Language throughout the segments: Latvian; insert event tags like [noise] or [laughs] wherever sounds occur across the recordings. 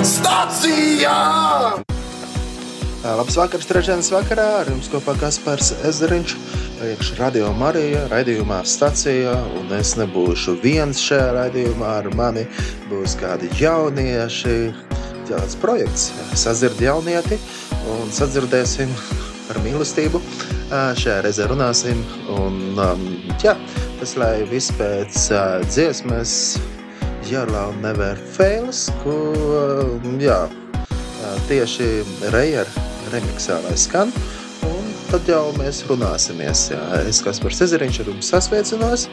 Stācijā! Labs vakars, trešdienas vakarā. Ar jums kopā Kaspars Ezeriņš, iekšā radio Marija, raidījumā stācijā. Un es nebūšu viens šajā raidījumā, ar mani būs kādi jaunieši. Tāds projekts, sazird jaunieti un sadzirdēsim par mīlestību. Šajā reizē runāsim. Un, um, jā, tas lai viss pēc dziesmas Love Never Fails, ko jā, tieši Rejer remixā lai skan. Un tad jau mēs runāsimies. Jā. Es kā Spars Ezeriņš ar jums sasveicinos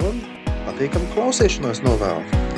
un patīkam klausīšanos novēlu.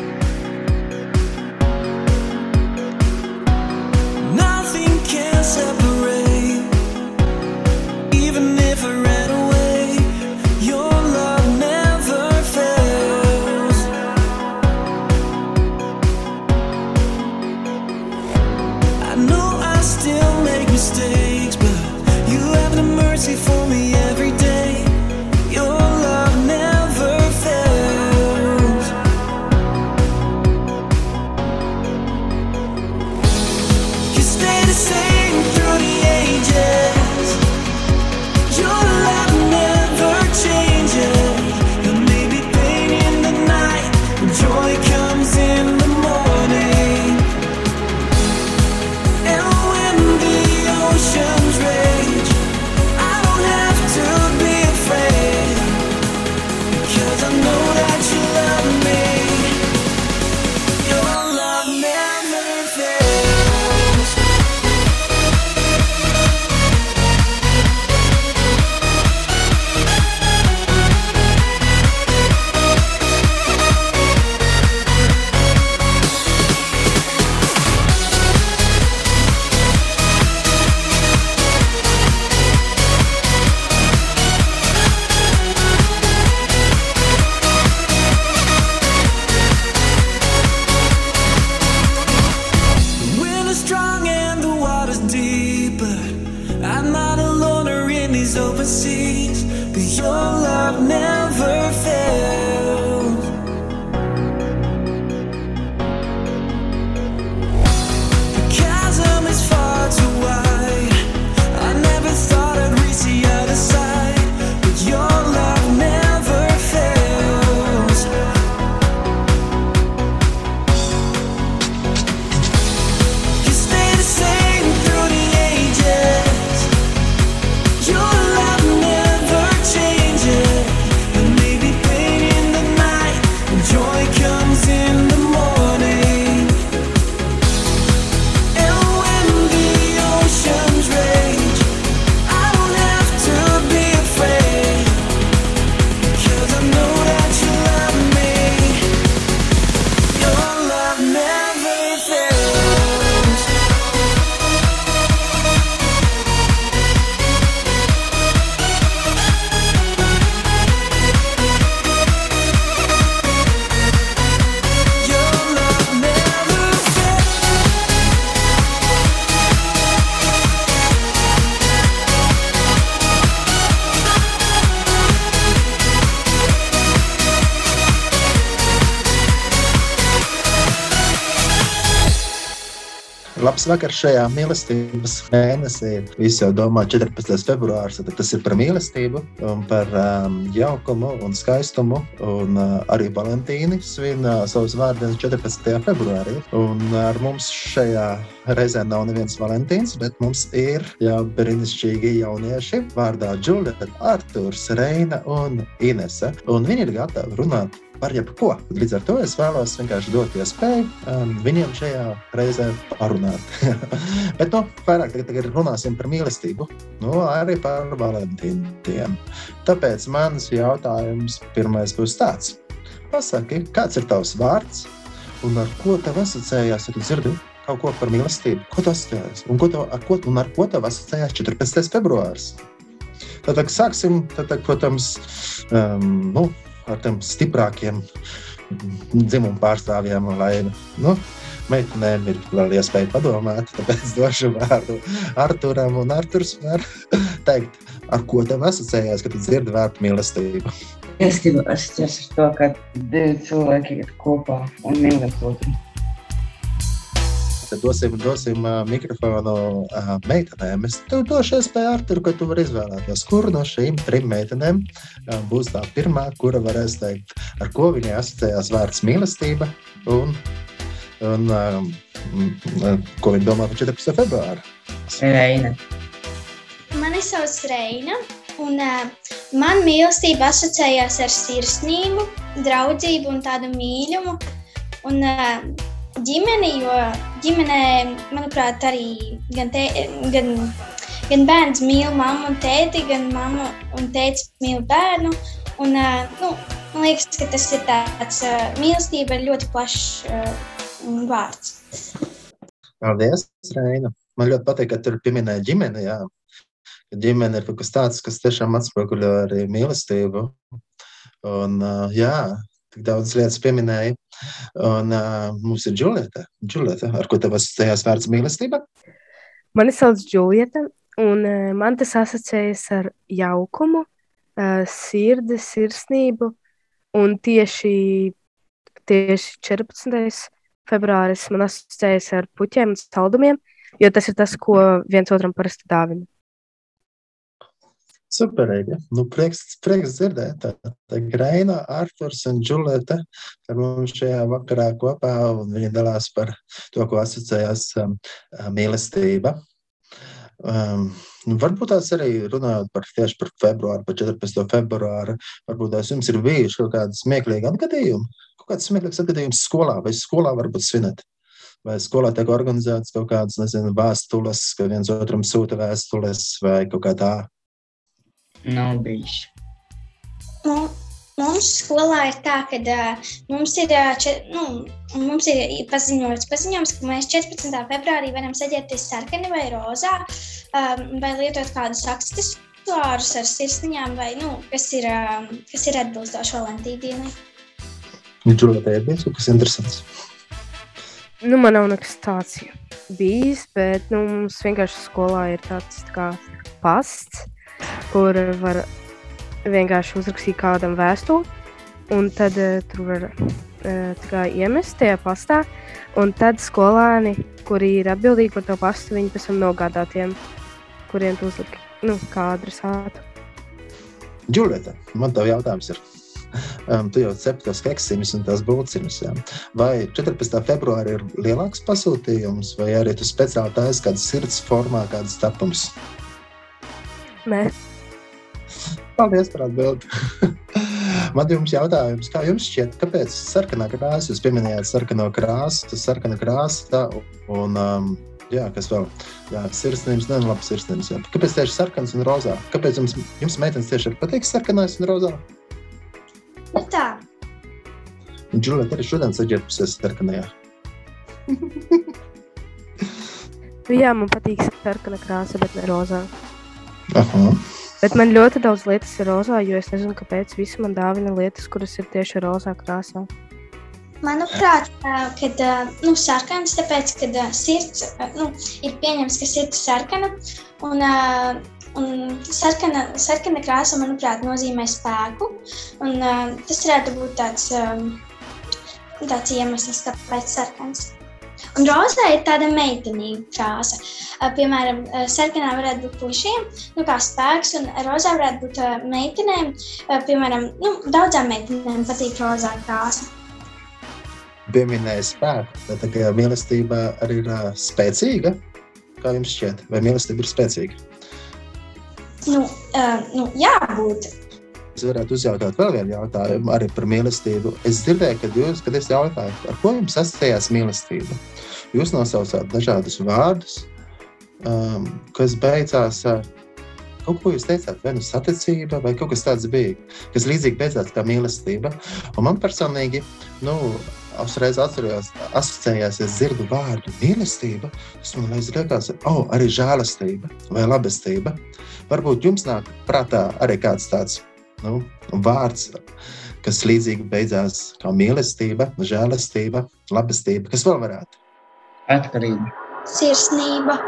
Labs vakars šajā mīlestības mēnesī. Visi jau domā, 14. februāris, tad tas ir par mīlestību, par um, jaukumu un skaistumu. Un uh, arī Valentīni svin uh, savus vārdus 14. februārī. Un ar mums šajā reizē nav neviens Valentīns, bet mums ir jau brīnišķīgi jaunieši vārdā Džulija, Artūrs, Reina un Inese. Un viņi ir gatavi runāt par jebko. Līdz ar to es vēlos vienkārši dot iespēju um, viņiem šajā reizē parunāt. [laughs] Bet nu, vairāk tagad, tagad runāsim par mīlestību, nu, arī par Valentīniem. Tāpēc mans jautājums pirmais būs tāds. Pasaki, kāds ir tavs vārds un ar ko tev asociējās, ja tu dzirdi kaut ko par mīlestību? Ko tu asociējies? Un, ko tev, ar, ko, un ar ko tev asociējās 14. februāris? Tad, sāksim, tad, protams, um, nu, ar tiem stiprākiem dzimumu pārstāvjiem, lai nu, meitenēm ir vēl iespēja padomāt. Tāpēc došu vārdu Arturam, un Arturs var teikt, ar ko tev asociējās, kad dzirdi vārdu mīlestību. Mīlestība asociēs ar to, ka divi cilvēki ir kopā un mīl otru. Tad dosim, dosim uh, mikrofonu uh, meitenēm. Es tev došu iespēju, Artur, ka tu vari izvēlēties, kuru no šīm trim meitenēm uh, būs tā pirmā, kura varēs teikt, ar ko viņai asociējās vārds mīlestība un, un mm, ko viņa domā par 14. februāru. Reina. Mani sauc Reina, un uh, man mīlestība asociējās ar sirsnību, draudzību un tādu mīlumu. Un uh, ģimeni, jo ģimenē, manuprāt, arī gan, te, gan, gan bērns mīl mammu un tēti, gan mamma un tētis mīl bērnu. Un, nu, man liekas, ka tas ir tāds mīlestība ļoti plašs vārds. Paldies, Reina. Man ļoti patīk, ka tur pieminēja ģimeni. Jā. Ģimene ir kaut kas tāds, kas tiešām atspoguļo arī mīlestību. Un, jā, tik daudz lietas pieminēja. Un uh, mums ir Džulieta. Džulieta, ar ko tev asociējās vārds mīlestība? Mani sauc Džulieta, un uh, man tas asociējas ar jaukumu, uh, sirdi, sirsnību. Un tieši, tieši 14. februāris man asociējas ar puķiem un saldumiem, jo tas ir tas, ko viens otram parasti dāvina. Superīgi. Nu, prieks, prieks dzirdēt. Tā, tā Graina, Arthurs un Džuleta ar mums šajā vakarā kopā, un viņi dalās par to, ko asociējās um, mīlestība. Um, nu, varbūt tās arī runājot par tieši par februāru, par 14. februāru, varbūt tās jums ir bijuši kaut kādi smieklīgi atgadījumi, kaut kāds smieklīgs atgadījums skolā, vai skolā varbūt svinēt. Vai skolā tiek organizētas kaut kādas, nezinu, vēstules, ka viens otram sūta vēstules vai kaut kā tā. Nav bijis. Nu, Mums skolā ir tā, ka uh, mums ir, uh, če, nu, mums ir paziņots, paziņojums, ka mēs 14. februārī varam saģērbties sarkani vai rozā, um, vai lietot kādus aksesuārus ar sirsniņām, vai, nu, kas ir, kas ir atbilstoši Valentīna dienai. Džulētē ir bijis kaut kas interesants. Nu, man nav nekas tāds bijis, bet nu, mums vienkārši skolā ir tāds tā kā pasts, kur var vienkārši uzrakstīt kādam vēstuli, un tad uh, tur var uh, iemest tajā pastā, un tad skolēni, kuri ir atbildīgi par to pastu, viņi pēc tam nogādā tiem, kuriem tu uzliki, nu, kā adresātu. Džulēta, man tev jautājums ir. Um, tu jau cep tos keksiņus un tās būciņus. Jā. Vai 14. februārī ir lielāks pasūtījums, vai arī tu speciāli taisi kādas sirds formā, kādas tapums? Nē, Paldies par atbildi. [laughs] Man jums jautājums, kā jums šķiet, kāpēc sarkanā krāsa, jūs pieminējāt sarkano krāsu, tas sarkana krāsa, tā, un, um, jā, kas vēl, jā, sirsnības, ne, labi, sirsnības, jā. Kāpēc tieši sarkans un rozā? Kāpēc jums, jums meitenes tieši ir patīk sarkanais un rozā? Nu tā, Un Džulēt arī šodien saģērbusies sarkanajā. nu, [laughs] jā, man patīk sarkana krāsa, bet ne rozā. Aha. Bet man ļoti daudz lietas ir rozā, jo es nezinu, kāpēc visi man dāvina lietas, kuras ir tieši rozā krāsā. manuprāt, kad nu, sarkans, tāpēc, ka ā, sirds nu, ir pieņemts, ka sirds ir sarkana. Un, un sarkana, sarkana krāsa, manuprāt, nozīmē spēku. Un, tas varētu būt tāds, tāds iemesls, kāpēc sarkans. Un rozā ir tāda meitenīga krāsa. Piemēram, sarkanā varētu būt puišiem, nu, kā spēks, un rozā varētu būt meitenēm. Piemēram, nu, daudzām meitenēm patīk rozā krāsa. Pieminēja spēku, bet kā mīlestība arī ir uh, spēcīga. Kā jums šķiet, vai mīlestība ir spēcīga? Nu, uh, nu, jābūt. Es varētu uzjautāt vēl vienu jautājumu arī par mīlestību. Es dzirdēju, kad jūs, kad es jautāju, ar ko jums asociējās mīlestība? Jūs nosaucāt dažādus vārdus, um, kas beidzās ar kaut ko jūs teicāt, vai nu saticība, vai kaut kas tāds bija, kas līdzīgi beidzās kā mīlestība. Un man personīgi, nu, uzreiz atceros, asociējās, ja dzirdu vārdu mīlestība, tas man liekas oh, arī žēlastība vai labestība. Varbūt jums nāk prātā arī kāds tāds nu, vārds, kas līdzīgi beidzās kā mīlestība, žēlastība, labestība. Kas vēl varētu? Atkarība. Sirsnība.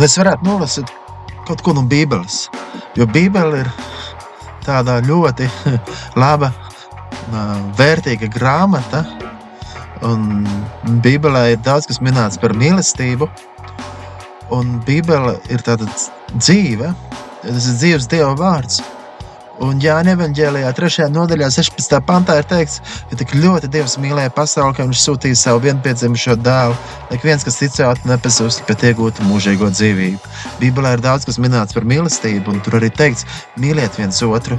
Un es varētu nolasīt kaut ko no Bībeles. Jo Bībele ir tāda ļoti [laughs] laba, vērtīga grāmata. Un Bībelē ir daudz kas minēts par mīlestību. Un Bībele ir tāda dzīve, tas ir dzīves Dieva vārds. Un Jānis Evanģēlijā, 3. nodaļā, 16. pantā ir teikts, ka tik ļoti Dievs mīlēja pasauli, ka viņš sūtīja savu vienpiedzimušo dēlu, lai viens, kas ticētu, nepazust, bet iegūtu mūžīgo dzīvību. Bībelē ir daudz kas minēts par mīlestību, un tur arī teikts, mīliet viens otru.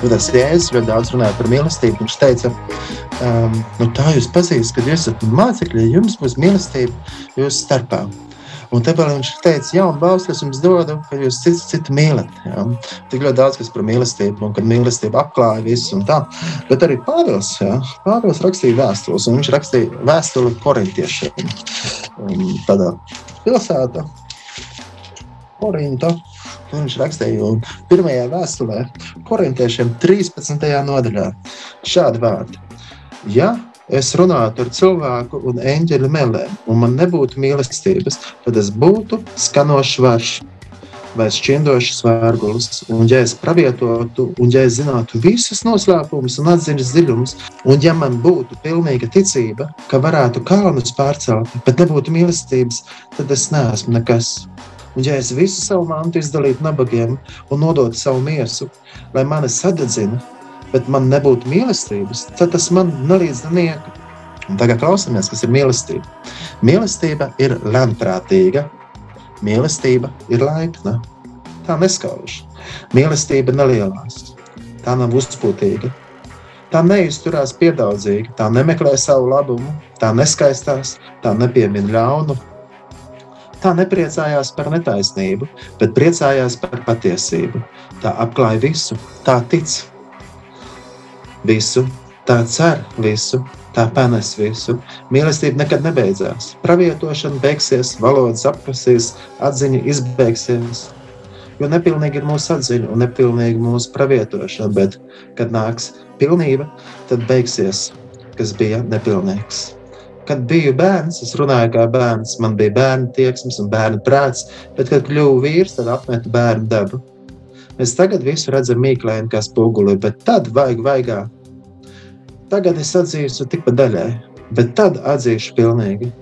Un tas Jēzus ļoti daudz runāja par mīlestību. Viņš teica, um, nu, tā jūs pazīstat, kad jūs esat mācekļi, jums būs mīlestība jūsu starpā. Un tāpēc viņš teica, jā, un balsts es jums dodu, ka jūs citu, citu mīlat. Ja? Tik ļoti daudz kas par mīlestību, un kad mīlestība apklāja visu un tā. Bet arī Pāvils, ja? Pāvils rakstīja vēstules, un viņš rakstīja vēstuli korintiešiem. Um, Tādā pilsētā, Korinta. Viņš rakstīja, pirmajā vēstulē, korintiešiem 13. nodaļā, šādi vārdi. Ja es runātu ar cilvēku un eņģeļu melēm, un man nebūtu mīlestības, tad es būtu skanošs varš vai šķindošs vērgulis. Un, ja es pravietotu, un ja es zinātu visus noslēpumus un atziņas dziļumus, un ja man būtu pilnīga ticība, ka varētu kalnus pārcelt, bet nebūtu mīlestības, tad es neesmu nekas. Un, ja es visu savu mantu izdalītu nabagiem un nodotu savu miesu, lai mani sadedzina, bet man nebūtu mīlestības, tad tas man nelīdz nieka. Un tagad klausāmies, kas ir mīlestība. Mīlestība ir lēmprātīga, mīlestība ir laipna. Tā neskauž. Mīlestība nelielās, tā nav uzpūtīga. Tā neizturās piedaudzīgi, tā nemeklē savu labumu, tā neskaistās, tā nepiemina ļaunu, Tā nepriecājās par netaisnību, bet priecājās par patiesību. Tā apklāja visu, tā tic visu, tā cer visu, tā panes visu. Mīlestība nekad nebeidzās. Pravietošana beigsies, valodas apkasīs, atziņa izbeigsies. Jo nepilnīgi ir mūsu atziņa un nepilnīgi mūsu pravietošana, bet, kad nāks pilnība, tad beigsies, kas bija nepilnīgs kad biju bērns, es runāju kā bērns, man bija bērnu tieksmes un bērnu prāts, bet, kad kļuvu vīrs, tad apmetu bērnu dabu. Mēs tagad visu redzam mīklēni kā spoguli, bet tad vajag vaigā. Tagad es atzīstu tikai daļai, bet tad atzīšu pilnīgi,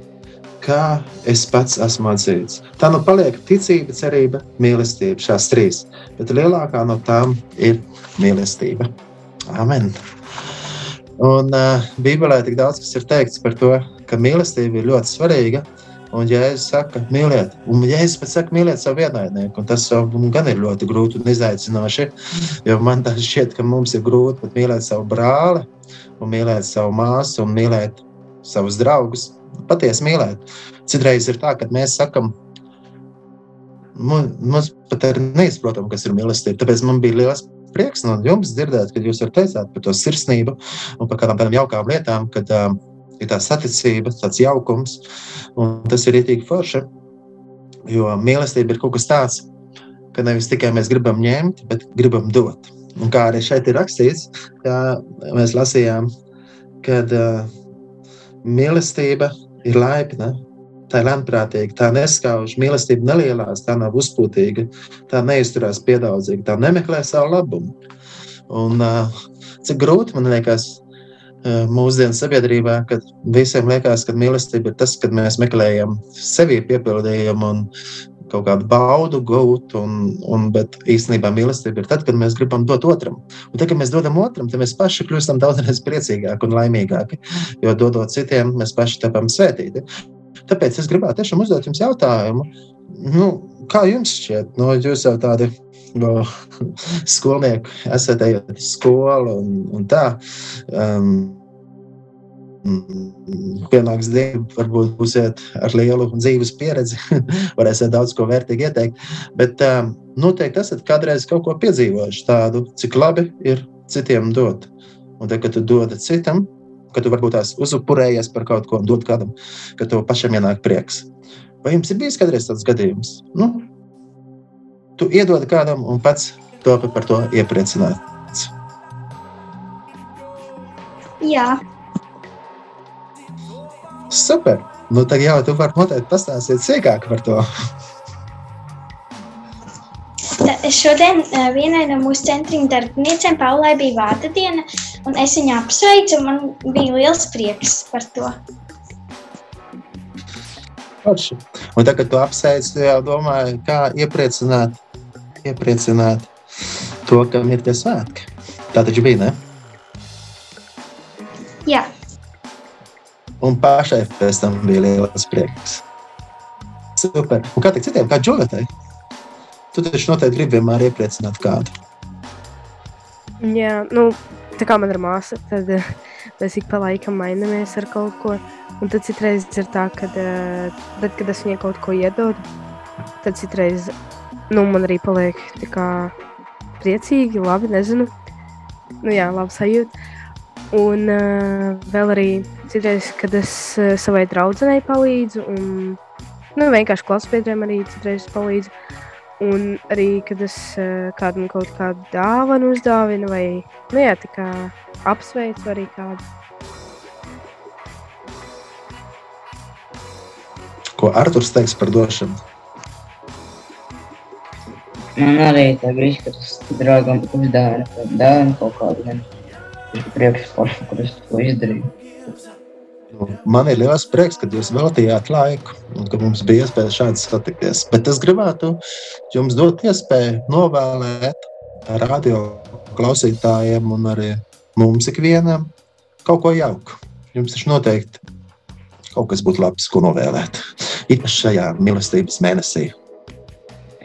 kā es pats esmu atzīts. Tā nu paliek ticība, cerība, mīlestība, šās trīs, bet lielākā no tām ir mīlestība. Amen! Un uh, Bībelē tik daudz kas ir teikts par to, ka mīlestība ir ļoti svarīga. Un Jēzus saka, mīliet, un Jēzus pēc saka, mīliet savu ienaidnieku. Tas jau gan ir ļoti grūti un izaicinoši. Jo man tā šķiet, ka mums ir grūti pat mīlēt savu brāli, un mīlēt savu māsu, un mīlēt savus draugus. Patiesi mīlēt. Citreiz ir tā, ka mēs sakam, mu- mums pat ir neizprotami, kas ir mīlestība. Tāpēc man bija liels prieks no jums dzirdēt, kad jūs teicāt par to sirsnību un par kādām tādām jaukām lietām, kad um, ir tā saticība, tāds jaukums, un tas ir ietīgi forši. Jo mīlestība ir kaut kas tāds, ka nevis tikai mēs gribam ņemt, bet gribam dot. Un kā arī šeit ir rakstīts, mēs lasījām, kad uh, mīlestība ir laipna, tā ir lemprātīga, tā neskauž, mīlestība nelielās, tā nav uzpūtīga, tā neizturās piedaudzīgi, tā nemeklē savu labumu. Un, uh, cik grūti man liekas, mūsdienu sabiedrībā, kad visiem liekas, ka mīlestība ir tas, kad mēs meklējam sevi piepildījumu un kaut kādu baudu gūt, un, un, bet īstenībā mīlestība ir tad, kad mēs gribam dot otram. Un tad, kad mēs dodam otram, tad mēs paši kļūstam daudz priecīgāki un laimīgāki, jo dodot citiem, mēs paši tapam svētīti. Tāpēc es gribētu tiešām uzdot jums jautājumu, nu, kā jums šķiet, nu, jūs jau tādi no [laughs] skolnieku, esat ejot uz skolu un, un tā. Um, Pienāks diena, varbūt būsiet ar lielu dzīves pieredzi, [laughs] varēsiet daudz ko vērtīgi ieteikt. Bet um, noteikti esat kādreiz kaut ko piedzīvojuši tādu, cik labi ir citiem dot. Un tad, kad tu dod citam, kad tu varbūt tās uzupurējies par kaut ko un dod kādam, ka tev pašam ienāk prieks. Vai jums ir bijis kādreiz tāds gadījums? Nu, tu iedod kādam un pats topi par to iepriecināts. Jā, Super! Nu, tad jau tu vari noteikti pastāstīt sīkāk par to. Tā- Šodien eh, vienai no mūsu centra darbiniecēm, Paulai, bija vārda diena, un es viņu apsveicu. un Man bija liels prieks par to. Forši. Un tagad, kad tu apsveic, tu jau domāji, kā iepriecināt, iepriecināt to, kam ir tie svētki. Tā taču bija, ne? Jā, Un pašai pēc tam bija liels prieks. Super. Un kā tik citiem, kā Džonatai? Tu taču noteikti gribi vienmēr iepriecināt kādu. Jā, nu, tā kā man ir māsa, tad eh, mēs ik pa laikam mainamies ar kaut ko. Un tad citreiz ir tā, ka, tad, kad es viņai kaut ko iedodu, tad citreiz nu, man arī paliek tā kā priecīgi, labi, nezinu. Nu, jā, labi sajūta. Un uh, vēl arī citreiz, kad es uh, savai draudzenei palīdzu, un nu, vienkārši klasbiedriem arī citreiz palīdzu. Un arī, kad es uh, kādam kaut kādu dāvanu uzdāvinu, vai nu, jā, tā kā apsveicu arī kādu. Ko Arthurs teiks par došanu? Man arī tā brīdī, kad es draugam uzdāvinu kaut dāvanu kaut kādu, man ir priekšstats, kur es to izdarīju. Man ir liels prieks, ka jūs veltījāt laiku un ka mums bija iespēja šādi satikties. Bet es gribētu jums dot iespēju novēlēt radio klausītājiem un arī mums ikvienam kaut ko jauku. Jums taču noteikti kaut kas būtu labs, ko novēlēt. Īpaši šajā mīlestības mēnesī.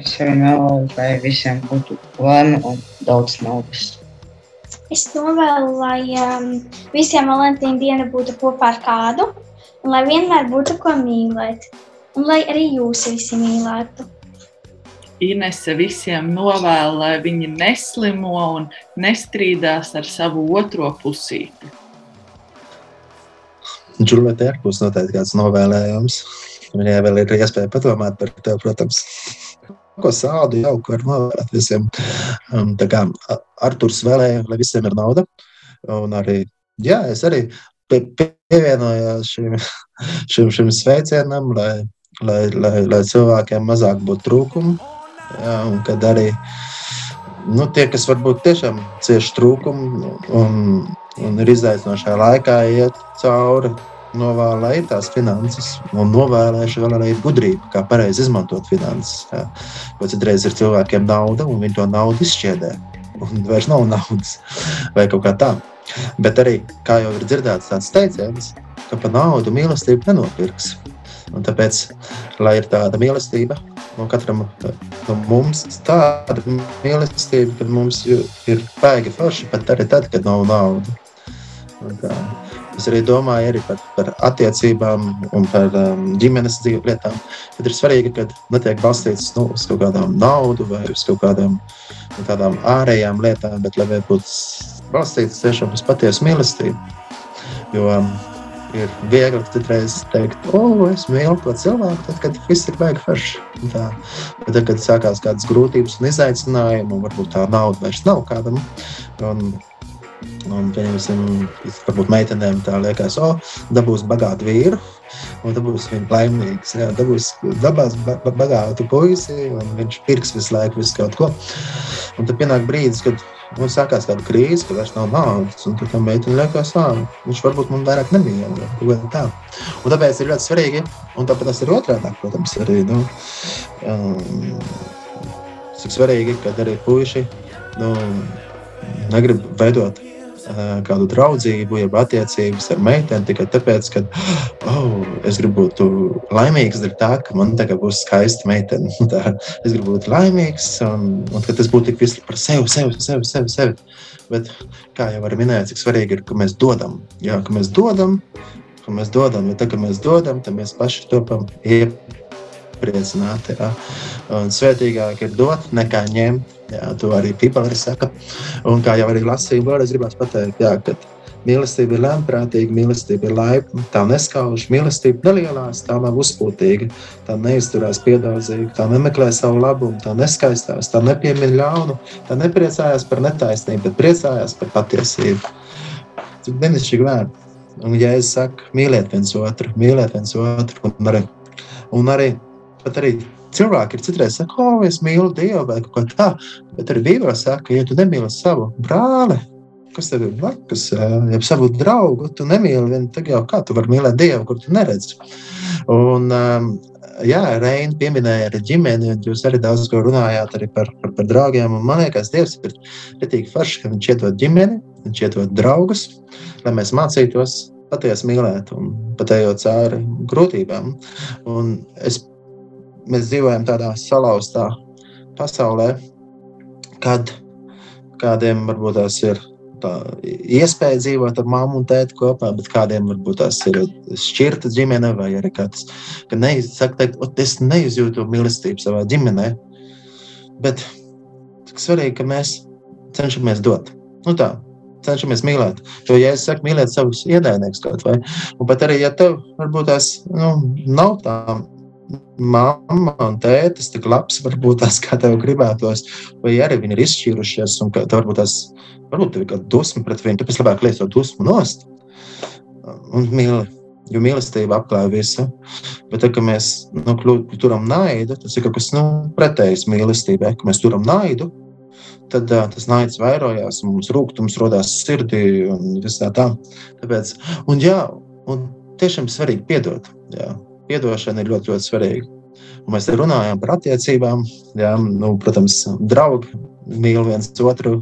Es arī vēlos, lai visiem būtu laime un daudz naudas. es novēlu, lai um, visiem Valentīna diena būtu kopā ar kādu, un lai vienmēr būtu ko mīlēt. Un lai arī jūs visi mīlētu. Inese visiem novēl, lai viņi neslimo un nestrīdās ar savu otro pusīti. Džulēta ir būs noteikti kāds novēlējums. Viņai vēl ir iespēja padomāt par to, protams. Ko sādu jau var novēlēt visiem. Um, tā kā Arturs vēlēja, lai visiem ir nauda. Un arī, jā, es arī pie- pievienojos šim, šim, šim sveicienam, lai, lai, lai, lai cilvēkiem mazāk būtu trūkumu. Jā, un kad arī nu, tie, kas varbūt tiešām cieši trūkumu un, un ir izaicinošā laikā, iet cauri, novēlēt tās finanses, un novēlēšu vēl arī gudrību, kā pareizi izmantot finanses. Jo citreiz ir cilvēkiem nauda, un viņi to naudu izšķiedē. Un vairs nav naudas, [laughs] vai kaut kā tā. Bet arī, kā jau ir dzirdēts, tāds teiciens, ka par naudu mīlestību nenopirks. Un tāpēc, lai ir tāda mīlestība no katram no mums, tāda mīlestība, kad mums ir baigi forši pat arī tad, kad nav naudas. Es arī domāju arī par, par attiecībām un par um, ģimenes dzīves lietām. Tad ir svarīgi, ka netiek balstīts nu, uz kaut kādām naudu vai uz kaut kādām nu, tādām ārējām lietām, bet lai būtu balstīts tiešām uz patiesu mīlestību. Jo um, ir viegli citreiz teikt, o, es mīlu to cilvēku, tad, kad viss ir baigi forši. Tad, kad sākās kādas grūtības un izaicinājumi, un varbūt tā nauda vairs nav kādam. Un, Un, pieņemsim, varbūt meitenēm tā liekas, o, dabūs bagātu vīru, un dabūs viņa laimīgs. Jā, dabūs dabās ba ba bagātu puisi, un viņš pirks visu laiku visu kaut ko. Un tad pienāk brīdis, kad nu, sākās kāda krīze, ka vairs nav naudas, un tad tam meitene liekas, ah, viņš varbūt man vairāk kaut kā tā. Un tāpēc ir ļoti svarīgi, un tāpēc tas ir otrādāk, protams, arī, nu, um, cik svarīgi, kad arī puiši, nu, negrib veidot kādu draudzību, jeb attiecības ar meiteni tikai tāpēc, ka oh, es gribu būt laimīgs ar tā, ka man tagad būs skaista meitene. [laughs] Tā, es gribu būt laimīgs, un, un ka tas būtu tik visu par sevi, sevi, sevi, sevi. sevi. Bet, kā jau var minēt, cik svarīgi ir, ka mēs dodam. Jā, ka mēs dodam, ka mēs dodam, bet tā, ka mēs dodam, tad mēs paši topam iepriecināti. Jā. Un svētīgāk ir dot nekā ņemt. Jā, to arī Pīpāri saka. Un kā jau arī lasīju, vēlreiz gribās pateikt, jā, ka mīlestība ir lēmprātīga, mīlestība ir laipna, tā neskauž, mīlestība nelielās, tā nav uzpūtīga, tā neizturās piedaudzīgi, tā nemeklē savu labumu, tā neskaistās, tā nepiemina ļaunu, tā nepriecājās par netaisnību, bet priecājās par patiesību. Cik brīnišķīgi vērts. Un, ja es saku, mīliet viens otru, mīliet viens otru, un arī, un arī, arī cilvēki ir citreiz saka, o, es mīlu Dievu vai kaut ko tādu, bet arī Bībelē saka, ja tu nemīli savu brāli, kas tev ir blakus, ja savu draugu, tu nemīli vienu, tad jau kā tu vari mīlēt Dievu, kur tu neredzi. Un, um, jā, Reina pieminēja arī ģimeni, un jūs arī daudz ko runājāt par, par, par draugiem. Man liekas, Dievs ir pretīgi forši, ka viņš iedod ģimeni, viņš iedod draugus, lai mēs mācītos patiesi mīlēt un pat ejot cauri grūtībām. Un es, mēs dzīvojam tādā salauztā pasaulē, kad kādiem varbūt tās ir tā iespēja dzīvot ar mammu un tēti kopā, bet kādiem varbūt tās ir šķirta ģimene vai arī kāds, ka neiz, saka, teikt, es neizjūtu mīlestību savā ģimenē, bet svarīgi, ka mēs cenšamies dot. Nu tā, cenšamies mīlēt. Jo, ja es saku, mīlēt savus ienaidniekus kaut vai, un pat arī, ja tev varbūt tās nu, nav tā mamma un tētis tik labs, varbūt tās kā tev gribētos, vai arī viņi ir izšķīrušies, un tev varbūt tās, varbūt tev ir kāda dusma pret viņu, tāpēc labāk liec to dusmu nost un mīli. Jo mīlestība apklāja visu. Bet, tā, kad mēs nu, turam naidu, tas ir kaut kas nu, pretējs mīlestībai. Kad mēs turam naidu, tad uh, tas naids vairojās, mums rūkums radās sirdī un viss tā. tā. Tāpēc, un, jā, un tiešām svarīgi piedot. Jā Piedošana ir ļoti, ļoti svarīga. Un mēs te runājam par attiecībām. Jā, nu, protams, draugi mīl viens otru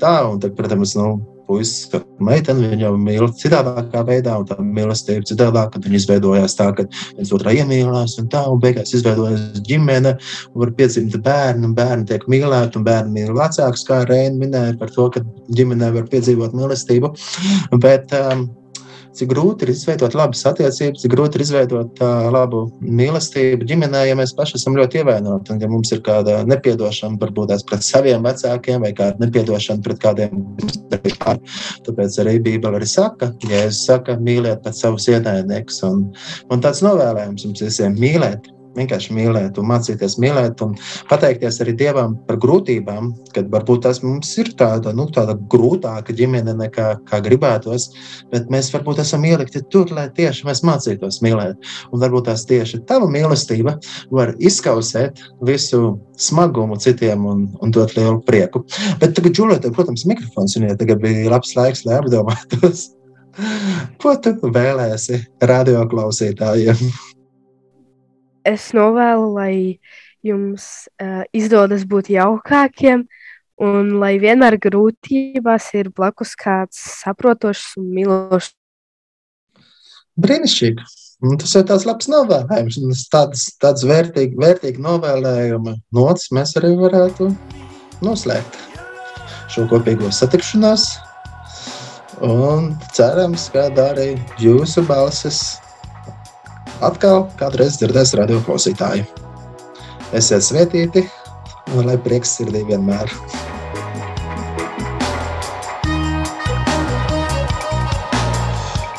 tā, un tad, protams, nu, puisis, ka meitene viņu mīl citādākā veidā, un tā mīlestība citādāk, kad viņi izveidojās tā, ka viens otrā iemīlējās, un tā, un beigās izveidojas ģimene, un var piedzimt bērni, un bērni tiek mīlēti, un bērni mīl vecākus, kā Reina minēja par to, ka ģimenē var piedzīvot mīlestību. Bet, um, cik grūti ir izveidot labas attiecības, cik grūti ir izveidot uh, labu mīlestību ģimenē, ja mēs paši esam ļoti ievainoti. Un, ja mums ir kāda nepiedošana, varbūt tās pret saviem vecākiem vai kāda nepiedošana pret kādiem. Tāpēc arī Bībele arī saka, ja es saku, mīliet pēc savus ienaidniekus. Un, un tāds novēlējums mums visiem mīlēt vienkārši mīlēt, un mācīties mīlēt, un pateikties arī Dievam par grūtībām, kad varbūt tas mums ir tāda, nu, tāda grūtāka ģimene nekā kā gribētos, bet mēs varbūt esam ielikti tur, lai tieši mēs mācītos mīlēt. Un varbūt tās tieši tava mīlestība var izkausēt visu smagumu citiem un, un dot lielu prieku. Bet tagad, Džulija, protams, mikrofons, un ja tagad bija labs laiks, lai apdomātos. [laughs] Ko tu vēlēsi radio klausītājiem? Es novēlu, lai jums uh, izdodas būt jaukākiem, un lai vienmēr grūtībās ir blakus kāds saprotošs un mīlošs. Brīnišķīgi! Un tas ir tāds labs novēlējums. Un tāds, tāds vērtīgi, vērtīgi novēlējuma nots mēs arī varētu noslēgt šo kopīgo satikšanos. Un cerams, ka arī jūsu balsis atkal kādreiz dzirdēs radio klausītāji. Esiet svētīti un lai prieks sirdī vienmēr!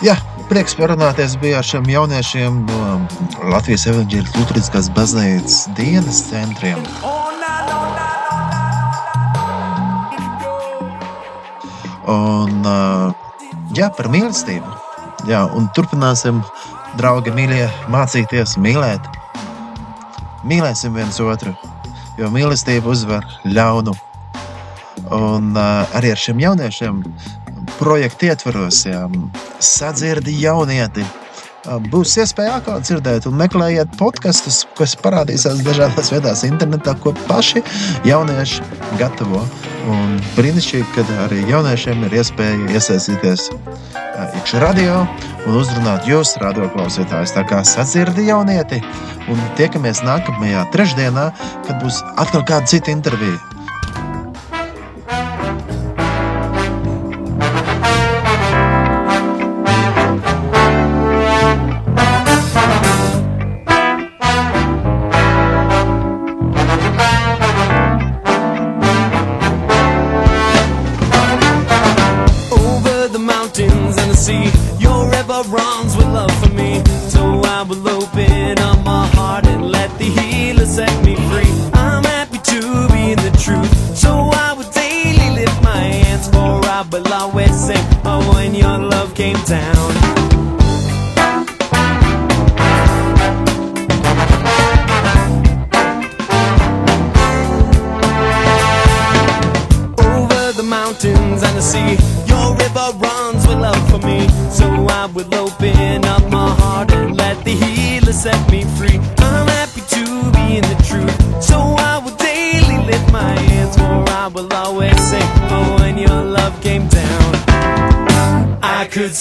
Jā, prieks parunāties bija ar šiem jauniešiem no Latvijas Evanģēļas Lutriskās baznīcas dienas centriem. Un, jā, par mīlestību. Jā, un turpināsim Draugi, mīļie, mācīties mīlēt. Mīlēsim viens otru, jo mīlestība uzvar ļaunu. Un uh, arī ar šiem jauniešiem projektu ietvaros, ja sadzirdi jaunieti, eh, būs iespēja atkal dzirdēt, un meklējiet podkastus, kas parādīsies dažādās vietās, internetā, ko paši jaunieši gatavo. Un brīnišķīgi, ka arī jauniešiem ir iespēja iesaistīties iekšā radio un uzrunāt jūs, radioklausītājs. Tā kā sadzirdi jaunieti, un tiekamies nākamajā trešdienā, kad būs atkal kāda cita intervija.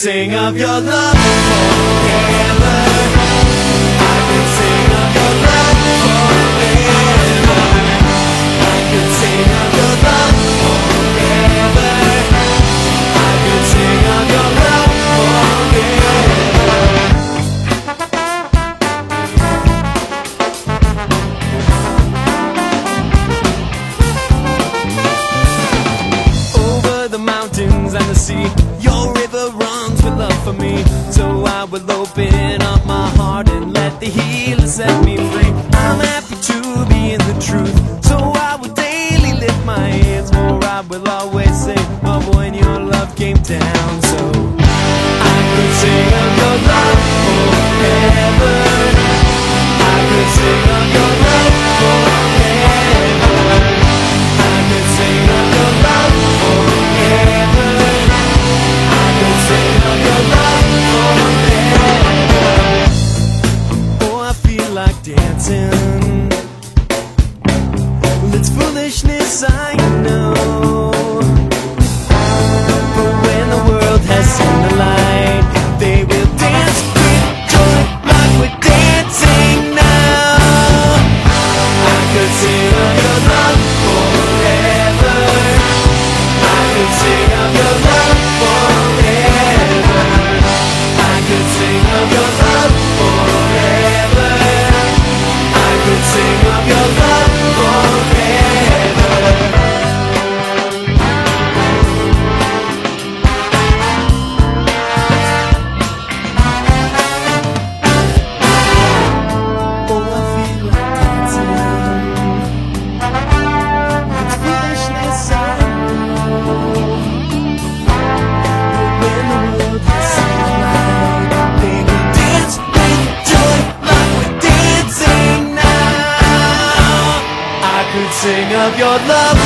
sing of your love forever. I sing of your love. I sing of your love forever. I sing of your love. Over the mountains and the sea, your river love for me. So I will open up my heart and let the healer set me free. I'm happy to be in the truth. sing of your love. love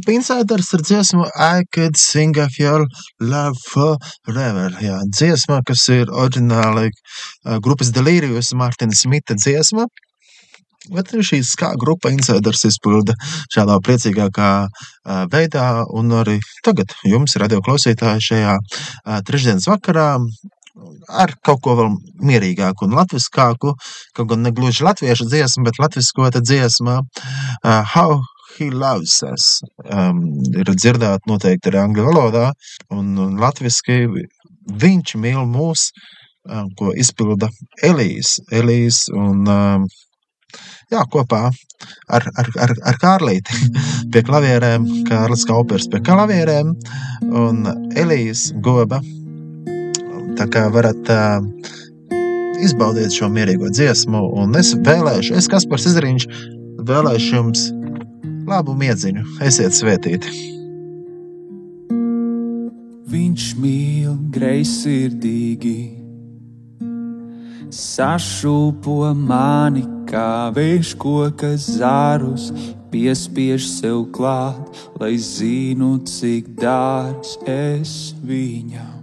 Group Insiders ar dziesmu I Could Sing of Your Love Forever. Jā, dziesma, kas ir oriģināli eh, grupas Delirious Martina Smita dziesma. Bet šī skā grupa Insiders izpilda šādā priecīgākā eh, veidā un arī tagad jums, radio klausītāji, šajā eh, trešdienas vakarā ar kaut ko vēl mierīgāku un latviskāku, kaut gan negluži latviešu dziesmu, bet latviskota dziesma uh, How He Loves Us. Um, ir dzirdēta noteikti arī angļu valodā, un, un latviski viņš mīl mūs, um, ko izpilda Elīs. Elīs un um, jā, kopā ar, ar, ar, ar Kārlīti [laughs] pie klavierēm, Kārlis Kaupers pie klavierēm un Elīs Goba Tā kā varat uh, izbaudīt šo mierīgo dziesmu, un es vēlēšu, es Kaspars Izriņš, vēlēšu jums labu miedziņu. Esiet svētīti! Viņš mīl greizsirdīgi, sašūpo mani kā vējš koka zārus, piespiež sev klāt, lai zinu, cik dārgs es viņam.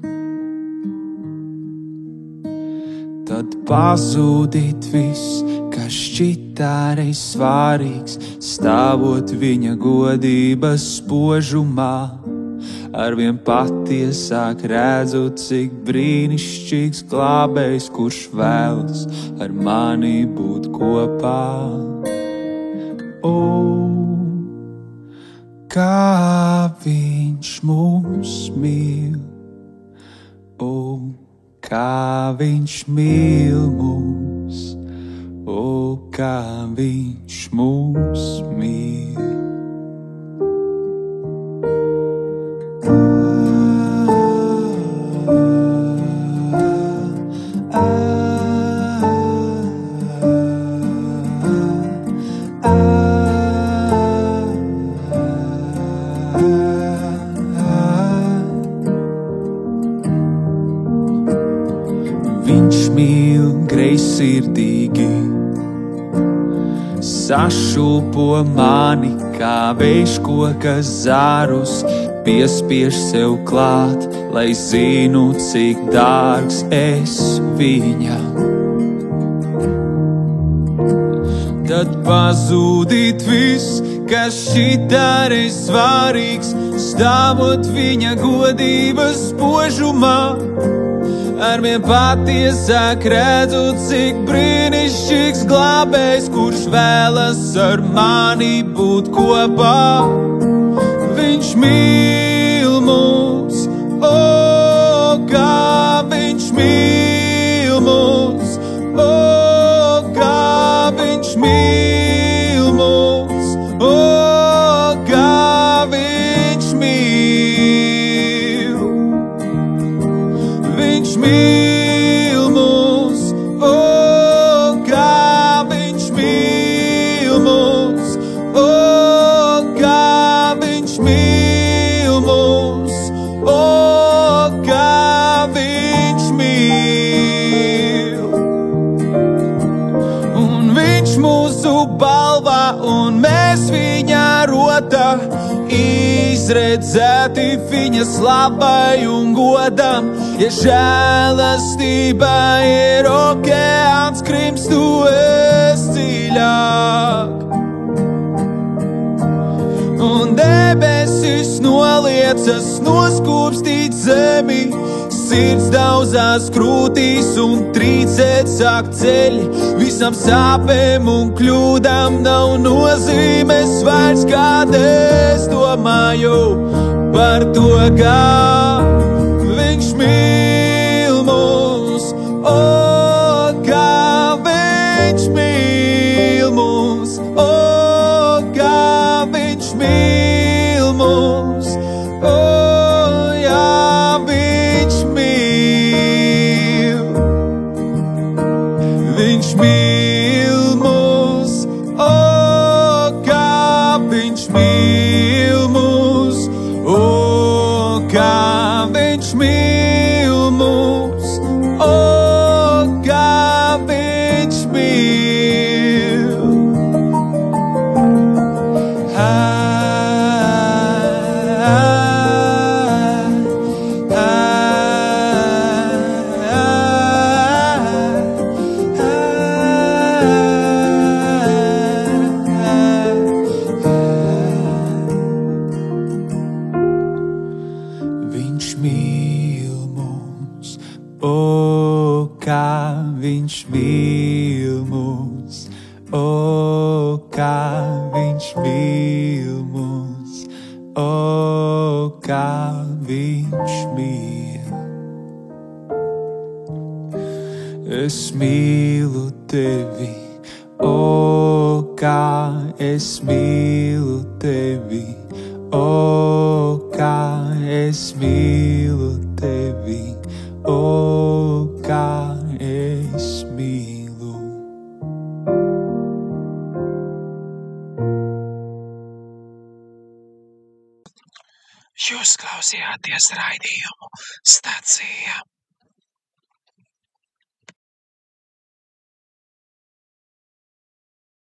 Tad pazudīt viss, kas šķita arī svarīgs, stāvot viņa godības spožumā. Arvien patiesāk redzu, cik brīnišķīgs glābējs, kurš vēlas ar mani būt kopā. O, kā viņš mūs mīl! O, kā viņš mīl mūs, o kā viņš mūs mīl. Kā vējš koka zārus, piespiež sev klāt, lai zinu, cik dārgs es viņam. Tad pazudīt viss, kas šitā ir svarīgs, stāvot viņa godības spožumā. Arvien patiesāk redzu, cik brīnišķīgs glābējs, kurš vēlas ar mani būt kopā. Viņš mīl mūs, o, kā viņš mīl izredzēti viņa slabai un godam. Ja žēlastība ir okeāns, krims tu esi dziļāk. Un debesis noliecas noskūpstīt zemi, sirds daudzās krūtīs un trīcēt sāk ceļi. Visam sāpēm un kļūdām nav nozīmes vairs, kāda es domāju par to, kā viņš mīl mūs. O, klausījāties raidījumu stācijā